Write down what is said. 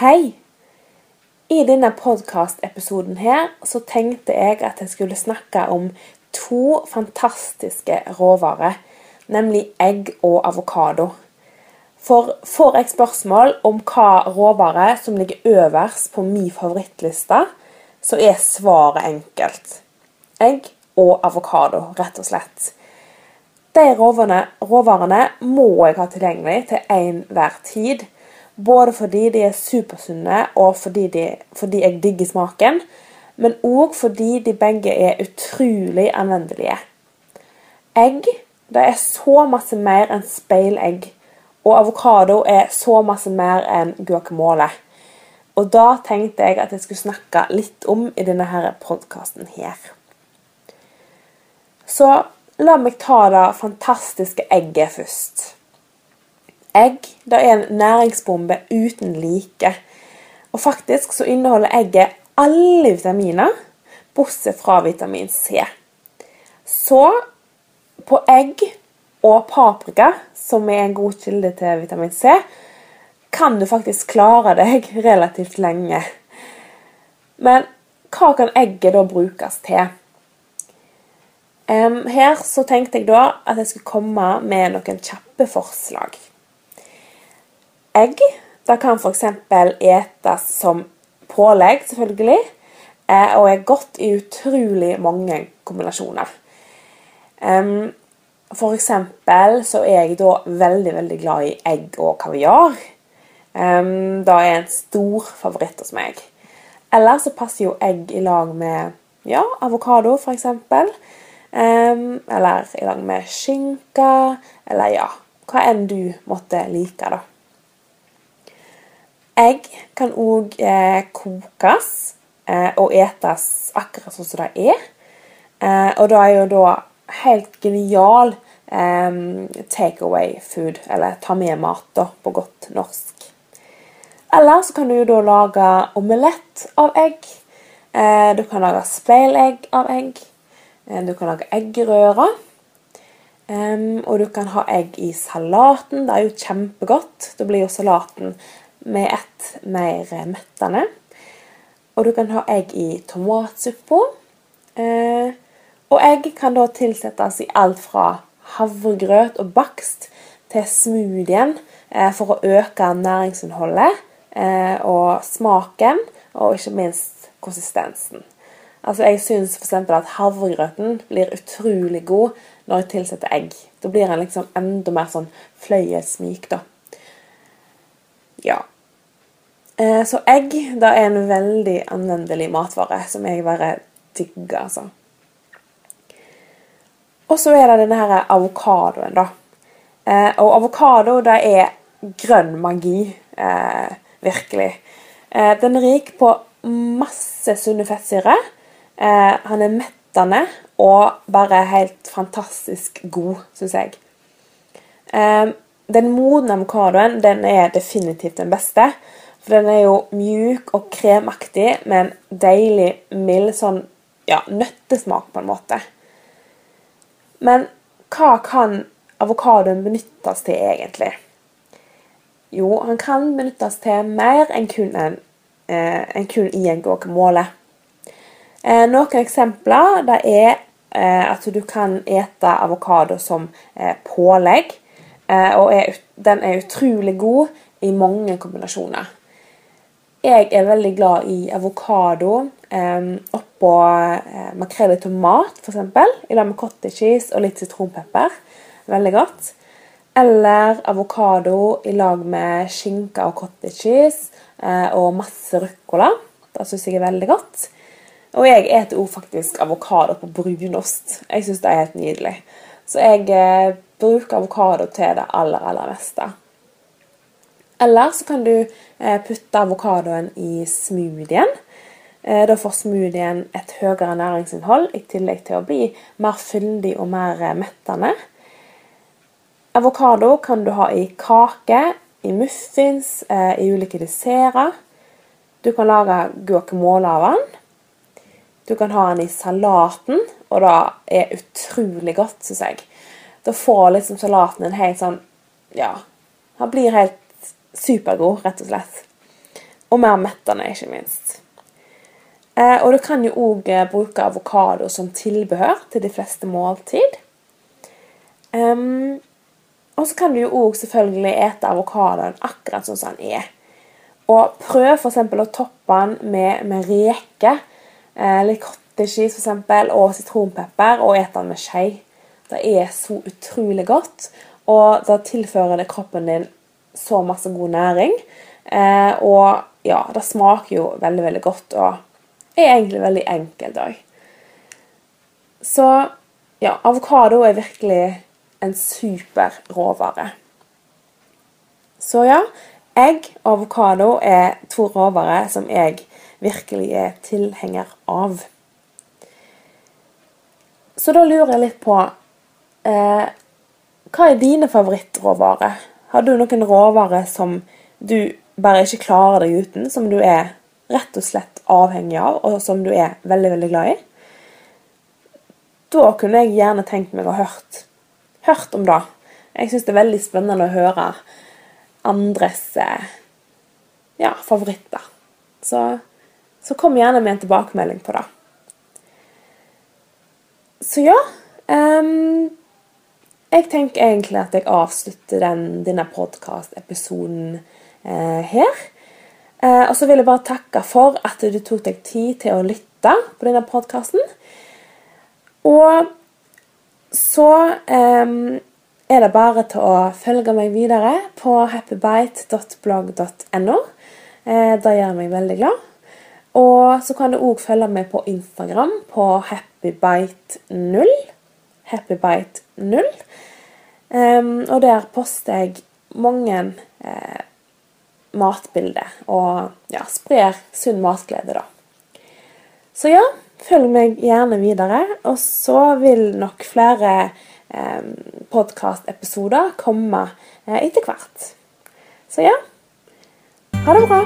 Hei! I denne podkastepisoden her så tenkte jeg at jeg skulle snakke om to fantastiske råvarer, nemlig egg og avokado. For får jeg spørsmål om hva råvare som ligger øverst på min favorittliste, så er svaret enkelt. Egg og avokado, rett og slett. De råvarene, råvarene må jeg ha tilgjengelig til enhver tid. Både fordi de er supersunne, og fordi, de, fordi jeg digger smaken. Men òg fordi de begge er utrolig anvendelige. Egg det er så masse mer enn speilegg. Og avokado er så masse mer enn guacamole. Og da tenkte jeg at jeg skulle snakke litt om i denne podkasten her. Så la meg ta det fantastiske egget først. Egg det er en næringsbombe uten like. Og faktisk så inneholder egget alle vitaminer, bortsett fra vitamin C. Så på egg og paprika, som er en god kilde til vitamin C, kan du faktisk klare deg relativt lenge. Men hva kan egget da brukes til? Her så tenkte jeg da at jeg skulle komme med noen kjappe forslag. Egg det kan f.eks. etes som pålegg, selvfølgelig, eh, og er godt i utrolig mange kombinasjoner. For eksempel så er jeg da veldig, veldig glad i egg og kaviar. Det er en stor favoritt hos meg. Eller så passer jo egg i lag med ja, avokado, f.eks. Eller i lag med skinke, eller ja, hva enn du måtte like, da. Egg kan òg eh, kokes eh, og etes akkurat sånn som det er. Eh, og det er jo da helt genial eh, takeaway food, eller ta med-mat, da, på godt norsk. Eller så kan du jo da lage omelett av egg. Du kan lage speilegg av egg. Du kan lage eggerører. Um, og du kan ha egg i salaten. Det er jo kjempegodt. Da blir jo salaten med ett mer mettende. Og du kan ha egg i tomatsuppa. Eh, og egg kan da tilsettes i alt fra havregrøt og bakst til smoothien eh, for å øke næringsinnholdet eh, og smaken, og ikke minst konsistensen. Altså Jeg syns f.eks. at havregrøten blir utrolig god når jeg tilsetter egg. Da blir den liksom enda mer sånn fløyelsmyk, da. Ja. Eh, så egg det er en veldig anvendelig matvare som jeg bare digger, altså. Og så er det denne her avokadoen, da. Eh, og avokado det er grønn magi, eh, virkelig. Den er rik på masse sunne fettsyrer. Han er mettende og bare helt fantastisk god, syns jeg. Den modne avokadoen den er definitivt den beste. For den er jo mjuk og kremaktig med en deilig, mild sånn ja, nøttesmak, på en måte. Men hva kan avokadoen benyttes til, egentlig? Jo, han kan benyttes til mer enn kun, en, eh, en kun i en guacamole. Eh, noen eksempler det er eh, at du kan ete avokado som eh, pålegg. Eh, og er, den er utrolig god i mange kombinasjoner. Jeg er veldig glad i avokado eh, oppå eh, makrell i tomat, f.eks. I lag med cottage cheese og litt sitronpepper. Veldig godt. Eller avokado i lag med skinke og cottage cheese eh, og masse ruccola. Det syns jeg er veldig godt. Og jeg også faktisk avokado på brunost. Jeg syns det er helt nydelig. Så jeg bruker avokado til det aller, aller meste. Eller så kan du eh, putte avokadoen i smoothien. Eh, da får smoothien et høyere næringsinnhold, i tillegg til å bli mer fyldig og mer eh, mettende. Avokado kan du ha i kake, i muffins, i ulike desserter. Du kan lage guacamole av den. Du kan ha den i salaten, og det er utrolig godt, syns jeg. Da får liksom salaten en helt sånn Ja, den blir helt supergod, rett og slett. og mer mettende, ikke minst. Eh, og du kan jo òg bruke avokado som tilbehør til de fleste måltid. Um, og så kan du jo òg selvfølgelig ete avokadoen akkurat sånn som den er. Og prøv f.eks. å toppe den med, med reker. Eh, litt cottage cheese eksempel, og sitronpepper, og ete den med skje. Det er så utrolig godt, og da tilfører det kroppen din så masse god næring. Eh, og ja, det smaker jo veldig, veldig godt, og er egentlig veldig enkelt òg. Så ja, avokado er virkelig en super råvare. Så ja, egg og avokado er to råvarer som jeg virkelig er tilhenger av. Så da lurer jeg litt på eh, Hva er dine favorittråvarer? Har du noen råvarer som du bare ikke klarer deg uten, som du er rett og slett avhengig av, og som du er veldig, veldig glad i? Da kunne jeg gjerne tenkt meg å hørt hørt om det. Jeg syns det er veldig spennende å høre andres eh, ja, favoritter. Så, så, kom gjerne med en tilbakemelding på det. Så ja um, Jeg tenker egentlig at jeg avslutter den, denne podkast-episoden eh, her. Eh, og så vil jeg bare takke for at du tok deg tid til å lytte på denne podkasten. Og så eh, er det bare til å følge meg videre på happybite.blogg.no. Eh, det gjør meg veldig glad. Og så kan du òg følge meg på Instagram på happybite0. Happybite0. Um, og der poster jeg mange eh, matbilder og ja, sprer sunn matglede, da. Så ja, følg meg gjerne videre. Og så vil nok flere eh, podkastepisoder komme eh, etter hvert. Så ja, ha det bra.